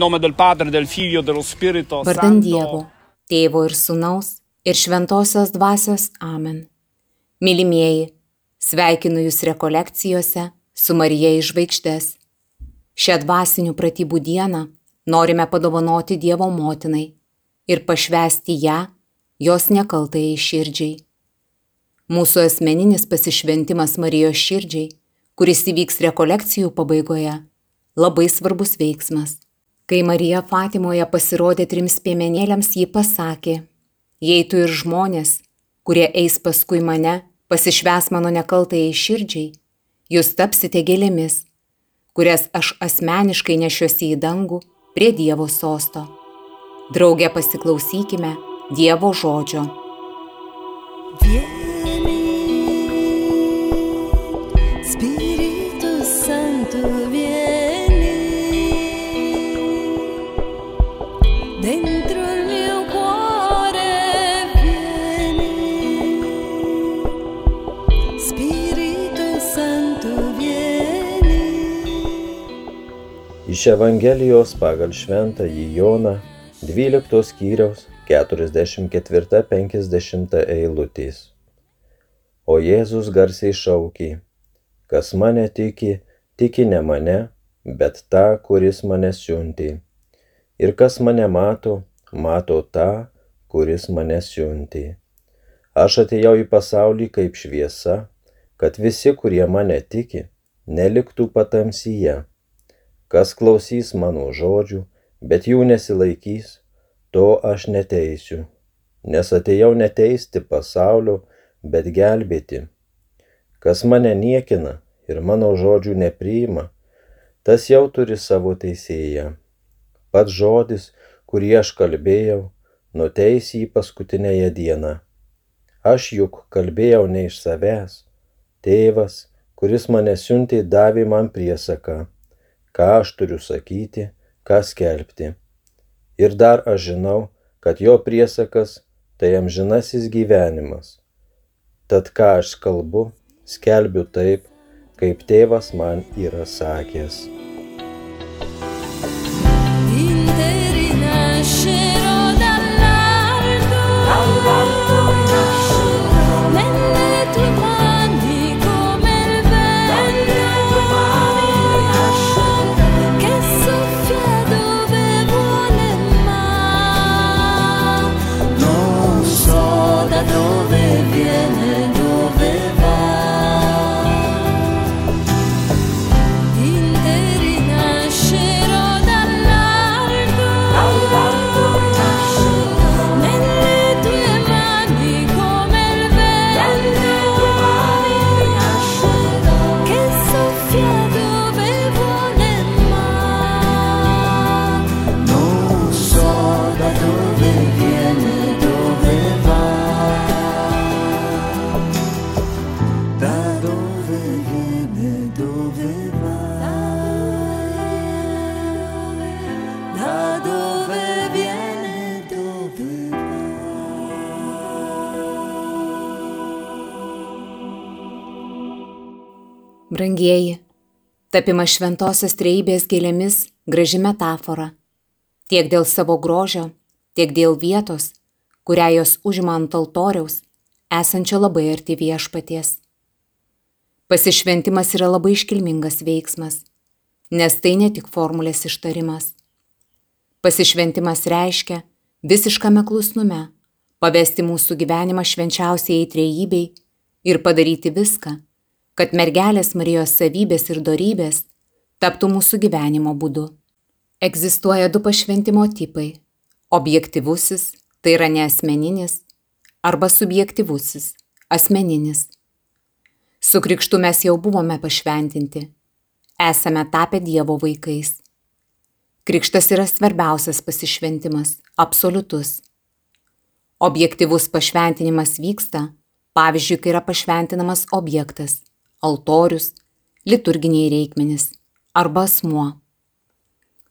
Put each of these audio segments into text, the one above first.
Nome del Padre, del Figlio, dello Spirito Vardan. Dievo, Tėvo ir Sūnaus ir Šventosios Dvasios Amen. Mylimieji, sveikinu Jūs rekolekcijose su Marija iš žvaigždės. Šią dvasinių pratybų dieną norime padovanoti Dievo motinai ir pašvesti ją, jos nekaltai širdžiai. Mūsų asmeninis pasišventimas Marijos širdžiai, kuris įvyks rekolekcijų pabaigoje, labai svarbus veiksmas. Kai Marija Fatimoje pasirodė trims piemenėliams, ji pasakė, jei tu ir žmonės, kurie eis paskui mane, pasišves mano nekaltai širdžiai, jūs tapsite gėlėmis, kurias aš asmeniškai nešiuosi į dangų prie Dievo sosto. Drauge pasiklausykime Dievo žodžio. Vieni, Iš Evangelijos pagal Šventąjį Joną 12 skyriaus 44-50 eilutės. O Jėzus garsiai šaukė, kas mane tiki, tiki ne mane, bet tą, kuris mane siuntė. Ir kas mane mato, mato tą, kuris mane siuntė. Aš atėjau į pasaulį kaip šviesa, kad visi, kurie mane tiki, neliktų patamsyje. Kas klausys mano žodžių, bet jų nesilaikys, to aš neteisiu, nes atėjau neteisti pasaulio, bet gelbėti. Kas mane niekina ir mano žodžių nepriima, tas jau turi savo teisėją. Pats žodis, kurį aš kalbėjau, nuteis jį paskutinėje dieną. Aš juk kalbėjau ne iš savęs. Tėvas, kuris mane siuntė, davė man priesaką, ką aš turiu sakyti, ką skelbti. Ir dar aš žinau, kad jo priesakas tai amžinasis gyvenimas. Tad ką aš kalbu, skelbiu taip, kaip tėvas man yra sakęs. Brangieji, tapimas šventosios treibės gėlėmis graži metafora. Tiek dėl savo grožio, tiek dėl vietos, kurią jos užima ant altoriaus, esančio labai arti viešpaties. Pasišventimas yra labai iškilmingas veiksmas, nes tai ne tik formulės ištarimas. Pasišventimas reiškia visiškame klusnume pavesti mūsų gyvenimą švenčiausiai trejybei ir padaryti viską, kad mergelės Marijos savybės ir darybės taptų mūsų gyvenimo būdu. Egzistuoja du pašventimo tipai - objektivusis, tai yra neasmeninis, arba subjektivusis, asmeninis. Su krikštu mes jau buvome pašventinti, esame tapę Dievo vaikais. Krikštas yra svarbiausias pasišventimas, absoliutus. Objektivus pašventinimas vyksta, pavyzdžiui, kai yra pašventinamas objektas - altorius, liturginiai reikmenys arba asmuo.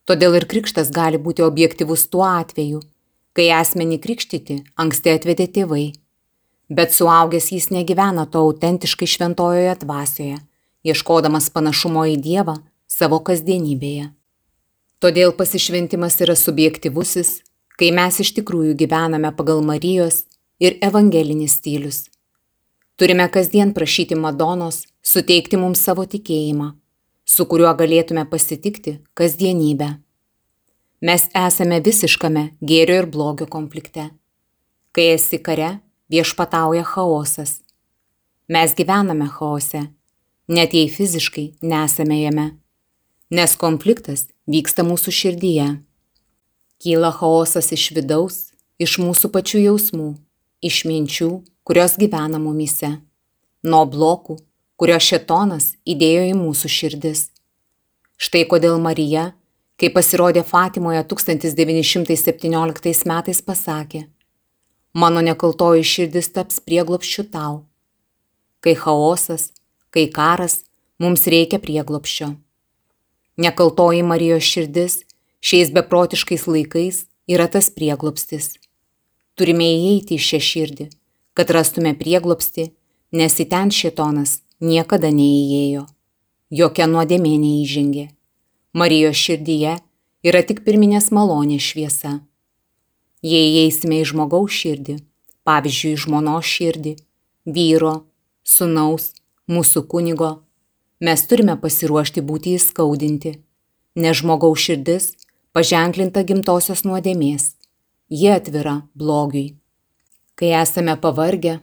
Todėl ir krikštas gali būti objektivus tuo atveju, kai asmenį krikštyti anksti atvedė tėvai, bet suaugęs jis negyvena to autentiškai šventojoje dvasioje, ieškodamas panašumo į Dievą savo kasdienybėje. Todėl pasišventimas yra subjektivusis, kai mes iš tikrųjų gyvename pagal Marijos ir evangelinis stilius. Turime kasdien prašyti Madonos suteikti mums savo tikėjimą, su kuriuo galėtume pasitikti kasdienybę. Mes esame visiškame gėrio ir blogio konflikte. Kai esi kare, viešpatauja chaosas. Mes gyvename chaose, net jei fiziškai nesame jame, nes konfliktas vyksta mūsų širdyje. Kyla chaosas iš vidaus, iš mūsų pačių jausmų, iš minčių, kurios gyvena mumise, nuo blokų, kurios šetonas įdėjo į mūsų širdis. Štai kodėl Marija, kai pasirodė Fatimoje 1917 metais, pasakė, mano nekaltoji širdis taps prieglopščiu tau. Kai chaosas, kai karas, mums reikia prieglopščio. Nekaltoji Marijos širdis Šiais beprotiškais laikais yra tas prieglopstis. Turime įeiti į šią širdį, kad rastume prieglopsti, nes į ten šitonas niekada neįėjo. Jokia nuodėmė neįžengė. Marijos širdyje yra tik pirminės malonės šviesa. Jei įeisime į žmogaus širdį, pavyzdžiui, žmonos širdį, vyro, sunaus, mūsų kunigo, mes turime pasiruošti būti įskaudinti, nes žmogaus širdis paženklinta gimtosios nuodėmės. Ji atvira blogiui. Kai esame pavargę,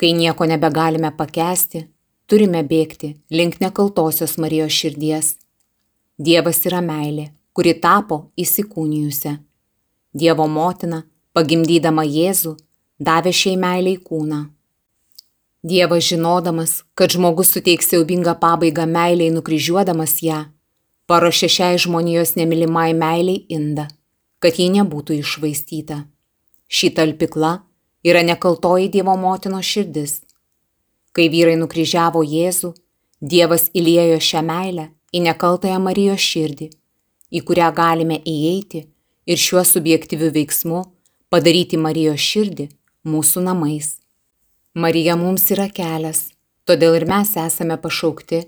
kai nieko nebegalime pakęsti, turime bėgti link nekaltosios Marijos širdies. Dievas yra meilė, kuri tapo įsikūnijusią. Dievo motina, pagimdydama Jėzų, davė šiai meiliai kūną. Dievas žinodamas, kad žmogus suteiks siaubingą pabaigą meiliai nukryžiuodamas ją, paruošė šiai žmonijos nemilimai meiliai indą, kad ji nebūtų išvaistyta. Ši talpikla yra nekaltoji Dievo motinos širdis. Kai vyrai nukryžiavo Jėzų, Dievas įliejo šią meilę į nekaltąją Marijos širdį, į kurią galime įeiti ir šiuo subjektyviu veiksmu padaryti Marijos širdį mūsų namais. Marija mums yra kelias, todėl ir mes esame pašaukti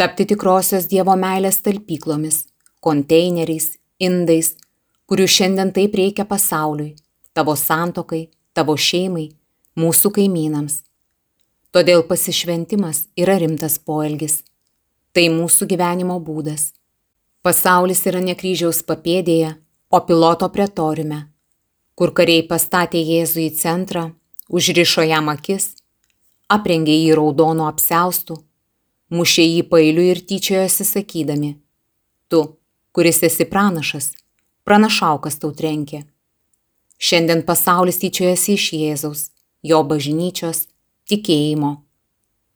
tapti tikrosios Dievo meilės talpyklomis, konteineriais, indais, kurių šiandien taip reikia pasauliui, tavo santokai, tavo šeimai, mūsų kaimynams. Todėl pasišventimas yra rimtas poelgis. Tai mūsų gyvenimo būdas. Pasaulis yra ne kryžiaus papėdėje, o piloto pretoriume, kur kariai pastatė Jėzų į centrą, užrišo jam akis, aprengė jį raudonų apseustų mušė jį pailiu ir tyčiojosi sakydami, tu, kuris esi pranašas, pranašaukas tau trenkė. Šiandien pasaulis tyčiojasi iš Jėzaus, jo bažnyčios, tikėjimo.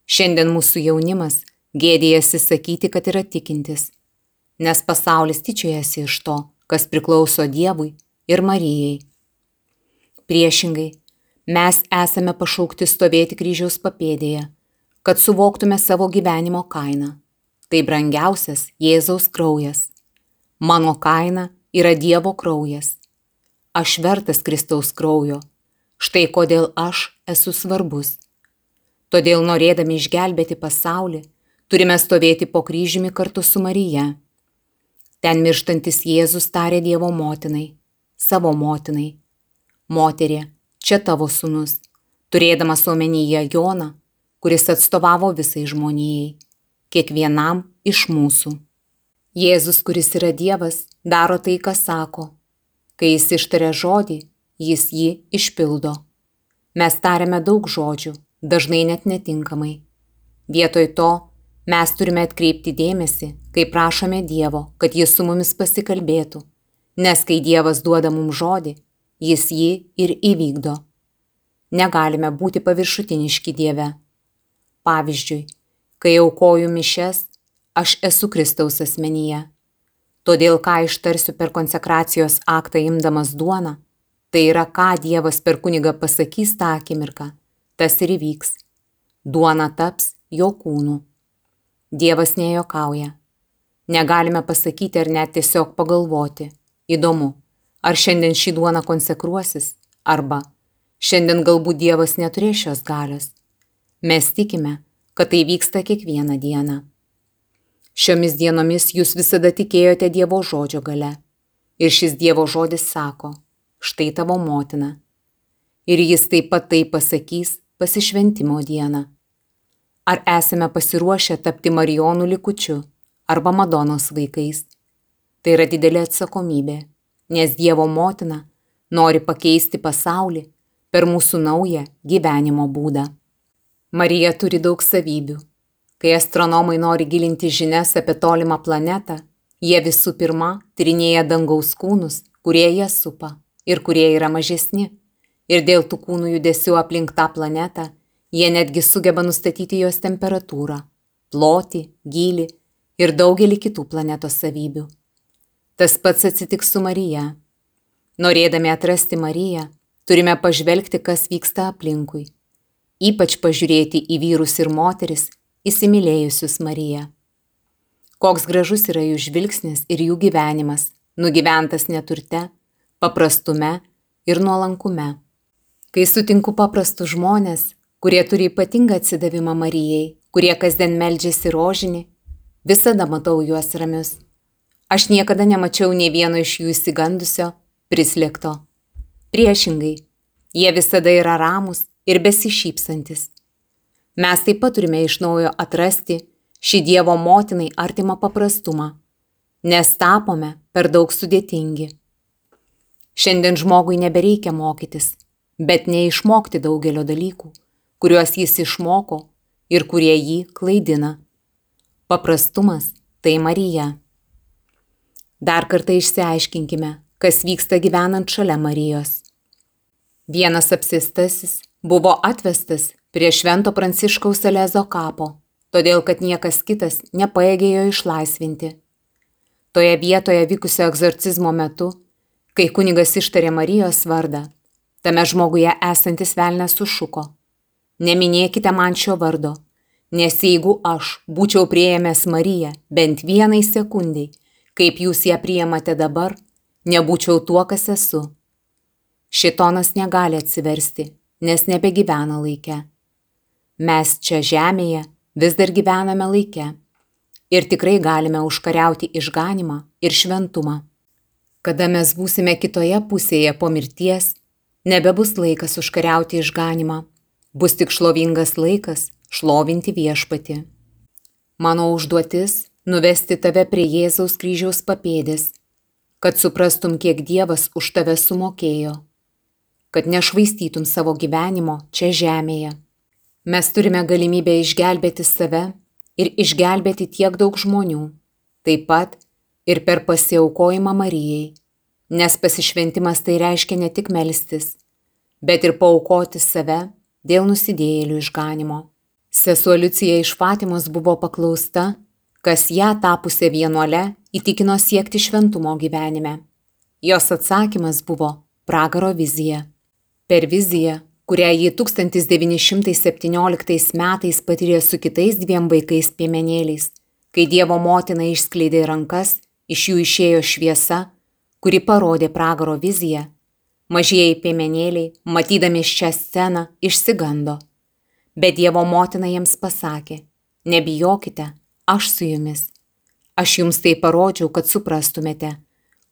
Šiandien mūsų jaunimas gėdėjasi sakyti, kad yra tikintis, nes pasaulis tyčiojasi iš to, kas priklauso Dievui ir Marijai. Priešingai, mes esame pašaukti stovėti kryžiaus papėdėje kad suvoktume savo gyvenimo kainą. Tai brangiausias Jėzaus kraujas. Mano kaina yra Dievo kraujas. Aš vertas Kristaus kraujo. Štai kodėl aš esu svarbus. Todėl norėdami išgelbėti pasaulį, turime stovėti po kryžiumi kartu su Marija. Ten mirštantis Jėzus tarė Dievo motinai, savo motinai. Moterė, čia tavo sunus, turėdamas omenyje Joną, kuris atstovavo visai žmonijai, kiekvienam iš mūsų. Jėzus, kuris yra Dievas, daro tai, ką sako. Kai jis ištaria žodį, jis jį išpildo. Mes tariame daug žodžių, dažnai net netinkamai. Vietoj to mes turime atkreipti dėmesį, kai prašome Dievo, kad jis su mumis pasikalbėtų, nes kai Dievas duoda mums žodį, jis jį ir įvykdo. Negalime būti paviršutiniški Dieve. Pavyzdžiui, kai aukoju mišes, aš esu Kristaus asmenyje. Todėl, ką ištarsiu per konsekracijos aktą imdamas duoną, tai yra, ką Dievas per kunigą pasakys tą akimirką, tas ir įvyks. Duona taps jo kūnu. Dievas nejokauja. Negalime pasakyti ar net tiesiog pagalvoti. Įdomu, ar šiandien šį duoną konsekruosis, arba šiandien galbūt Dievas neturės šios galios. Mes tikime, kad tai vyksta kiekvieną dieną. Šiomis dienomis jūs visada tikėjote Dievo žodžio gale. Ir šis Dievo žodis sako, štai tavo motina. Ir jis taip pat tai pasakys pasišventimo dieną. Ar esame pasiruošę tapti Marijonų likučiu arba Madonos vaikais? Tai yra didelė atsakomybė, nes Dievo motina nori pakeisti pasaulį per mūsų naują gyvenimo būdą. Marija turi daug savybių. Kai astronomai nori gilinti žinias apie tolimą planetą, jie visų pirma tyrinėja dangaus kūnus, kurie ją supa ir kurie yra mažesni. Ir dėl tų kūnų judesių aplink tą planetą jie netgi sugeba nustatyti jos temperatūrą, plotį, gylį ir daugelį kitų planetos savybių. Tas pats atsitiks su Marija. Norėdami atrasti Mariją, turime pažvelgti, kas vyksta aplinkui. Ypač pažiūrėti į vyrus ir moteris, įsimylėjusius Mariją. Koks gražus yra jų žvilgsnis ir jų gyvenimas, nugyventas neturte, paprastume ir nuolankume. Kai sutinku paprastus žmonės, kurie turi ypatingą atsidavimą Marijai, kurie kasdien meldžiasi rožinį, visada matau juos ramius. Aš niekada nemačiau nei vieno iš jų įsigandusio, prislėgto. Priešingai, jie visada yra ramus ir besišypsantis. Mes taip pat turime iš naujo atrasti šį Dievo motinai artimą paprastumą, nes tapome per daug sudėtingi. Šiandien žmogui nebereikia mokytis, bet neišmokti daugelio dalykų, kuriuos jis išmoko ir kurie jį klaidina. Paprastumas tai Marija. Dar kartą išsiaiškinkime, kas vyksta gyvenant šalia Marijos. Vienas apsistasis buvo atvestas prie Švento Pranciškaus Salezo kapo, todėl kad niekas kitas nepaėgė jo išlaisvinti. Toje vietoje vykusio egzorcizmo metu, kai kunigas ištarė Marijos vardą, tame žmoguje esantis velnės sušuko. Neminėkite man šio vardo, nes jeigu aš būčiau prieėmęs Mariją bent vienai sekundai, kaip jūs ją priemate dabar, nebūčiau tuo, kas esu. Šitonas negali atsiversti, nes nebegyvena laike. Mes čia žemėje vis dar gyvename laike ir tikrai galime užkariauti išganimą ir šventumą. Kada mes būsime kitoje pusėje po mirties, nebebus laikas užkariauti išganimą, bus tik šlovingas laikas šlovinti viešpati. Mano užduotis - nuvesti tave prie Jėzaus kryžiaus papėdės, kad suprastum, kiek Dievas už tave sumokėjo kad nešvaistytum savo gyvenimo čia žemėje. Mes turime galimybę išgelbėti save ir išgelbėti tiek daug žmonių, taip pat ir per pasiaukojimą Marijai, nes pasišventimas tai reiškia ne tik melstis, bet ir paukoti save dėl nusidėjėlių išganimo. Sesuo Liucija iš Fatimos buvo paklausta, kas ją tapusią vienuole įtikino siekti šventumo gyvenime. Jos atsakymas buvo pragaro vizija. Per viziją, kurią ji 1917 metais patyrė su kitais dviem vaikais piemenėliais, kai Dievo motina išskleidė rankas, iš jų išėjo šviesa, kuri parodė pragaro viziją, mažieji piemenėliai, matydami šią sceną, išsigando. Bet Dievo motina jiems pasakė, nebijokite, aš su jumis. Aš jums tai parodžiau, kad suprastumėte,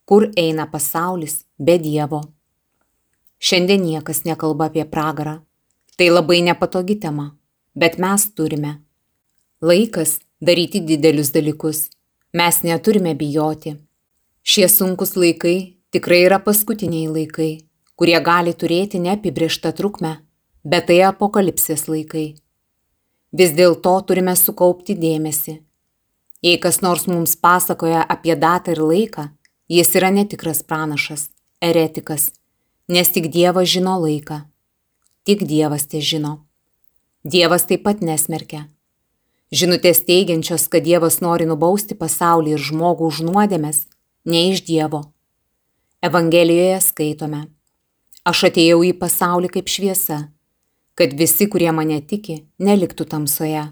kur eina pasaulis be Dievo. Šiandien niekas nekalba apie pragarą. Tai labai nepatogi tema, bet mes turime. Laikas daryti didelius dalykus. Mes neturime bijoti. Šie sunkus laikai tikrai yra paskutiniai laikai, kurie gali turėti neapibrieštą trukmę, bet tai apokalipsės laikai. Vis dėlto turime sukaupti dėmesį. Jei kas nors mums pasakoja apie datą ir laiką, jis yra netikras pranašas, eretikas, nes tik Dievas žino laiką. Tik Dievas tai žino. Dievas taip pat nesmerkia. Žinutės teigiančios, kad Dievas nori nubausti pasaulį ir žmogų už nuodėmės, ne iš Dievo. Evangelijoje skaitome. Aš atėjau į pasaulį kaip šviesa, kad visi, kurie mane tiki, neliktų tamsoje.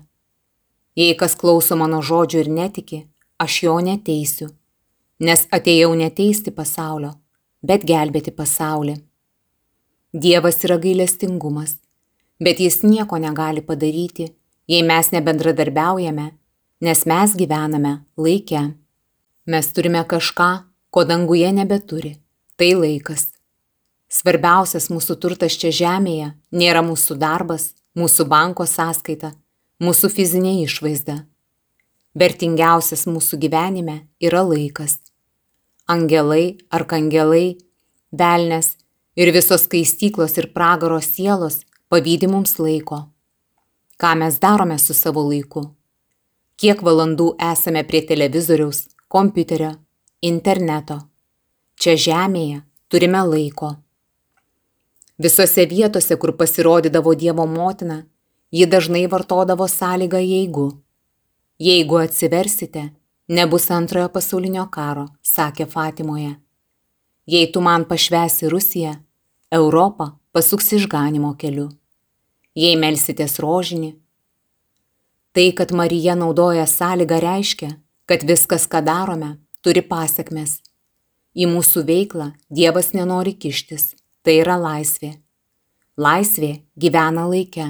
Jei kas klauso mano žodžių ir netiki, aš jo neteisiu, nes atėjau neteisti pasaulio, bet gelbėti pasaulį. Dievas yra gailestingumas, bet jis nieko negali padaryti, jei mes nebendradarbiaujame, nes mes gyvename laike. Mes turime kažką, ko danguje nebeturi - tai laikas. Svarbiausias mūsų turtas čia žemėje nėra mūsų darbas, mūsų banko sąskaita, mūsų fizinė išvaizda. Vertingiausias mūsų gyvenime yra laikas. Angelai, arkangelai, velnės ir visos skaistyklos ir pragaro sielos pavydi mums laiko. Ką mes darome su savo laiku? Kiek valandų esame prie televizoriaus, kompiuterio, interneto? Čia žemėje turime laiko. Visose vietose, kur pasirodydavo Dievo motina, ji dažnai vartodavo sąlygą jeigu. Jeigu atsiversite, nebus antrojo pasaulinio karo, sakė Fatimoje. Jei tu man pašvesi Rusiją, Europą pasuks išganimo keliu. Jei melsitės rožinį, tai, kad Marija naudoja sąlygą reiškia, kad viskas, ką darome, turi pasiekmes. Į mūsų veiklą Dievas nenori kištis, tai yra laisvė. Laisvė gyvena laike.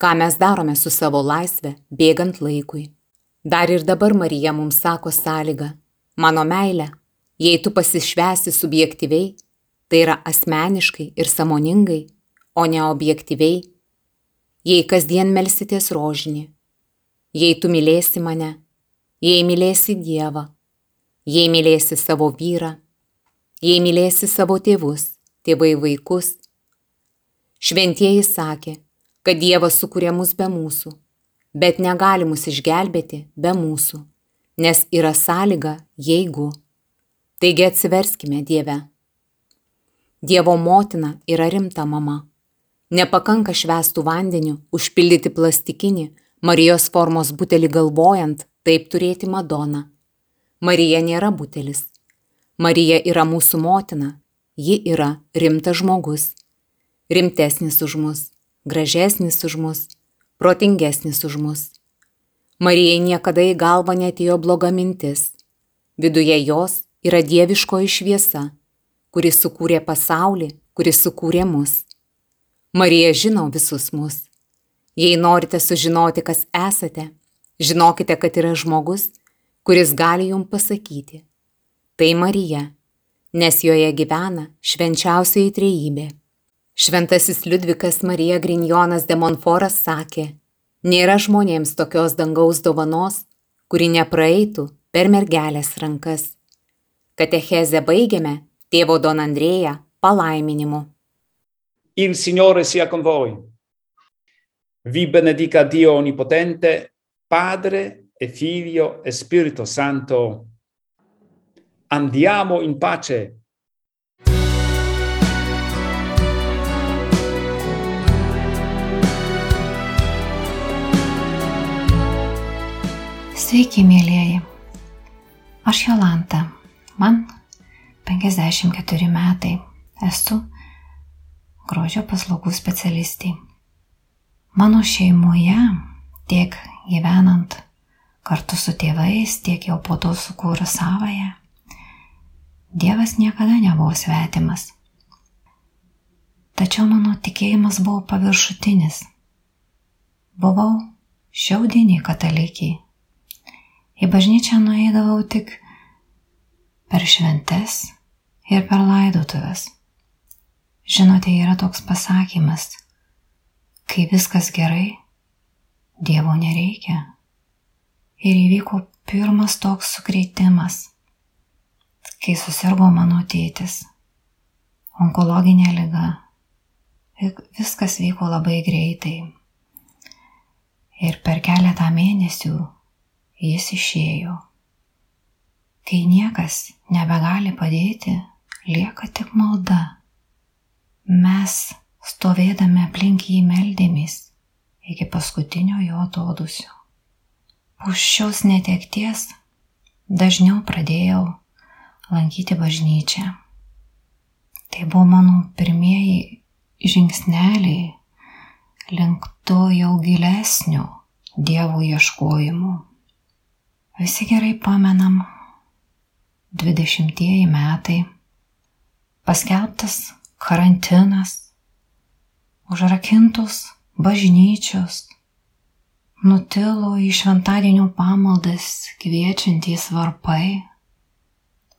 Ką mes darome su savo laisvė, bėgant laikui. Dar ir dabar Marija mums sako sąlygą - mano meilė, jei tu pasišvesi subjektyviai, tai yra asmeniškai ir samoningai, o ne objektyviai, jei kasdien melsitės rožinį, jei tu mylėsi mane, jei mylėsi Dievą, jei mylėsi savo vyrą, jei mylėsi savo tėvus, tėvai vaikus. Šventieji sakė, kad Dievas sukūrė mus be mūsų, bet negali mus išgelbėti be mūsų, nes yra sąlyga jeigu. Taigi atsiverskime Dieve. Dievo motina yra rimta mama. Nepakanka švestų vandeniu užpildyti plastikinį Marijos formos butelį galvojant, taip turėti Madoną. Marija nėra butelis. Marija yra mūsų motina. Ji yra rimtas žmogus. Rimtesnis už mus, gražesnis už mus, protingesnis už mus. Marijai niekada į galvą netėjo bloga mintis. Viduje jos yra dieviškoji šviesa kuris sukūrė pasaulį, kuris sukūrė mus. Marija žino visus mus. Jei norite sužinoti, kas esate, žinokite, kad yra žmogus, kuris gali jums pasakyti. Tai Marija, nes joje gyvena švenčiausioji trejybė. Šventasis Liudvikas Marija Grinjonas de Monforas sakė, nėra žmonėms tokios dangaus dovanos, kuri nepraeitų per mergelės rankas. Katechezę baigiame tėvo Don Andrėja palaiminimu. Il Signore sia con voi. Vi benedica Dio Onnipotente, Padre e Figlio e Spirito Santo. Andiamo in pace. Sveiki, mėlyjeji. Aš Jolanta. Man 54 metai. Esu grožio paslaugų specialistė. Mano šeimoje, tiek gyvenant kartu su tėvais, tiek jau po to sukūrus savoje, Dievas niekada nebuvo svetimas. Tačiau mano tikėjimas buvo paviršutinis. Buvau šiaudiniai katalikiai. Į bažnyčią nueidavau tik per šventes ir per laidotuvės. Žinote, yra toks pasakymas, kai viskas gerai, Dievo nereikia. Ir įvyko pirmas toks sukreitimas, kai susirgo mano tėtis. Onkologinė lyga. Viskas vyko labai greitai. Ir per keletą mėnesių jis išėjo. Kai niekas nebegali padėti, lieka tik malda. Mes stovėdami aplink jį meldėmės iki paskutinio jo atodusio. Po šios netekties dažniau pradėjau lankyti bažnyčią. Tai buvo mano pirmieji žingsneliai link to jau gilesnio dievų ieškojimų. Visi gerai pamenam 20 metai, paskelbtas karantinas, užrakintos bažnyčios, nutilo į šventadienio pamaldas kviečiantys varpai,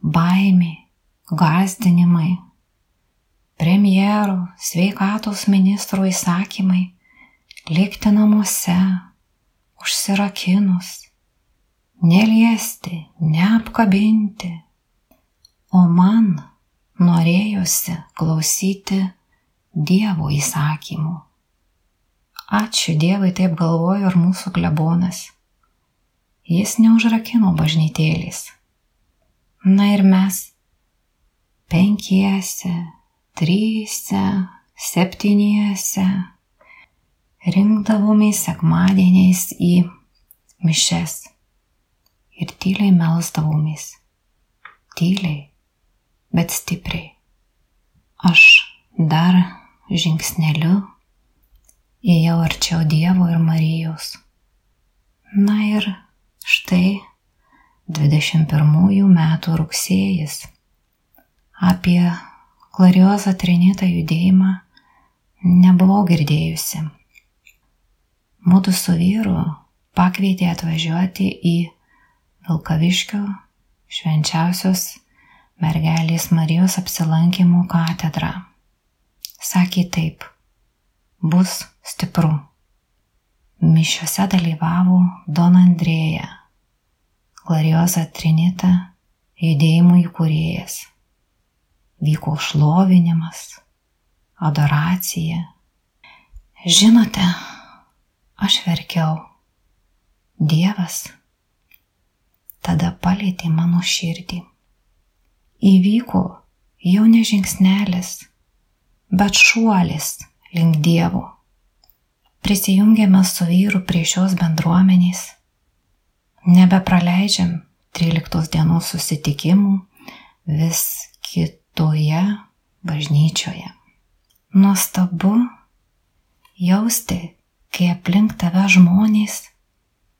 baimė, gazdinimai, premjero, sveikatos ministro įsakymai, likti namuose, užsirakinus, neliesti, neapkabinti, o man norėjosi klausyti Dievo įsakymų. Ačiū Dievui, taip galvojo ir mūsų klebonas. Jis neužrakino bažnytėlės. Na ir mes penkiese, tryse, septyniese rinkdavomės sekmadieniais į mišes ir tyliai melsdavomės. Tyliai, bet stipriai. Aš dar žingsneliu Įėjau arčiau Dievo ir Marijos. Na ir štai 21 metų rugsėjas. Apie gloriozą trinitą judėjimą nebuvau girdėjusi. Mūdu su vyru pakvietė atvažiuoti į Vilkaviškio švenčiausios mergelės Marijos apsilankimų katedrą. Sakė taip, bus stipru. Mišiuose dalyvavo Don Andrėja, Glorioza Trinita, judėjimų įkūrėjas. Vyko šlovinimas, adoracija. Žinote, aš verkiau. Dievas tada palėtė mano širdį. Įvyko jau ne žingsnelis, bet šuolis link Dievo. Prisijungėme su vyru prie šios bendruomenės. Nebepraleidžiam 13 dienos susitikimų vis kitoje bažnyčioje. Nuostabu jausti, kai aplink tave žmonės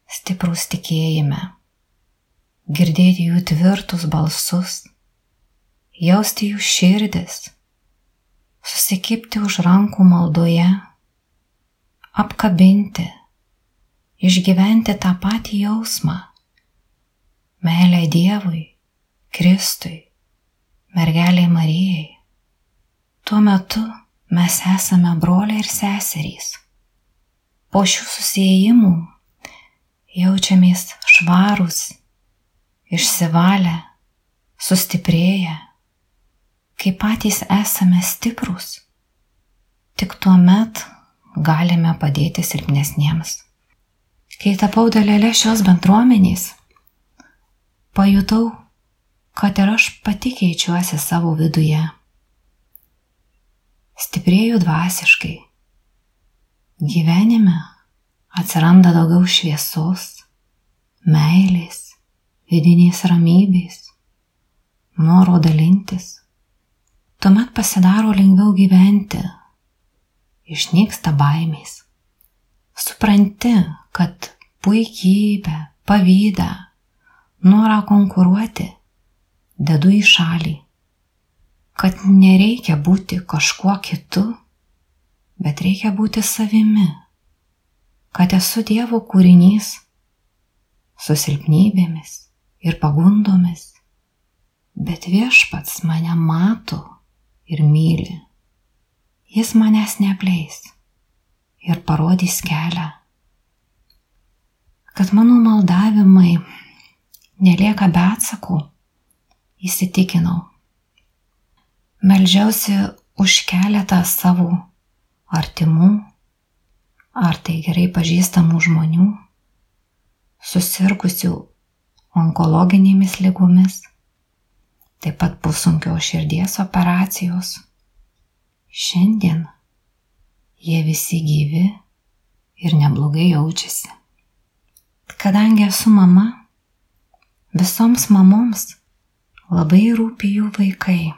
stiprus tikėjime, girdėti jų tvirtus balsus, jausti jų širdis susikipti už rankų maldoje, apkabinti, išgyventi tą patį jausmą - meilę Dievui, Kristui, mergeliai Marijai. Tuo metu mes esame broliai ir seserys. Po šių susijimų jaučiamės švarūs, išsivalę, sustiprėję kai patys esame stiprus, tik tuo met galime padėti silpnesniems. Kai tapau dalelė šios bendruomenės, pajutau, kad ir aš pati keičiuosi savo viduje. Stiprėju dvasiškai. Gyvenime atsiranda daugiau šviesos, meilės, vidinės ramybės, noro dalintis tuomet pasidaro lengviau gyventi, išnyksta baimės. Supranti, kad puikybę, pavydą, norą konkuruoti dedu į šalį, kad nereikia būti kažkuo kitu, bet reikia būti savimi. kad esu Dievo kūrinys su silpnybėmis ir pagundomis, bet viešpats mane mato ir myli. Jis manęs neapleis ir parodys kelią, kad mano maldavimai nelieka be atsakų, įsitikinau. Meldžiausi už keletą savo artimų, ar tai gerai pažįstamų žmonių, susirgusių onkologinėmis lygomis, taip pat po sunkios širdies operacijos. Šiandien jie visi gyvi ir neblogai jaučiasi. Kadangi esu mama, visoms mamoms labai rūpi jų vaikai.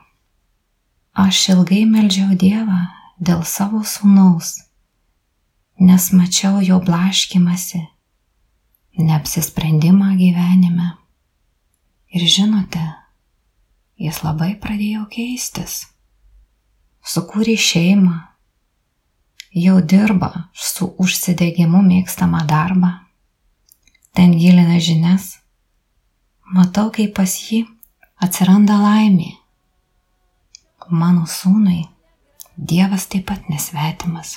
Aš ilgai meldžiau Dievą dėl savo sūnaus, nes mačiau jo blaškimasi, neapsisprendimą gyvenime. Ir žinote, jis labai pradėjo keistis. Sukūrė šeimą, jau dirba su užsidegimu mėgstamą darbą, ten gilina žinias. Matau, kaip pas jį atsiranda laimė. Mano sūnui Dievas taip pat nesvetimas.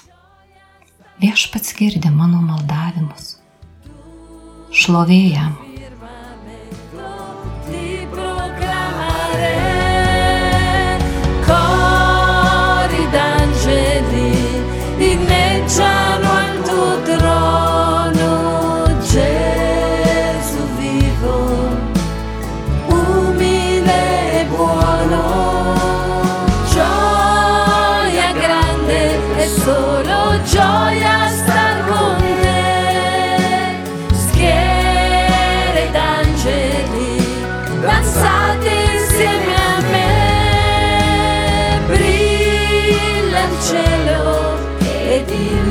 Viešpats girdi mano maldavimus. Šlovėjam. Redeemer.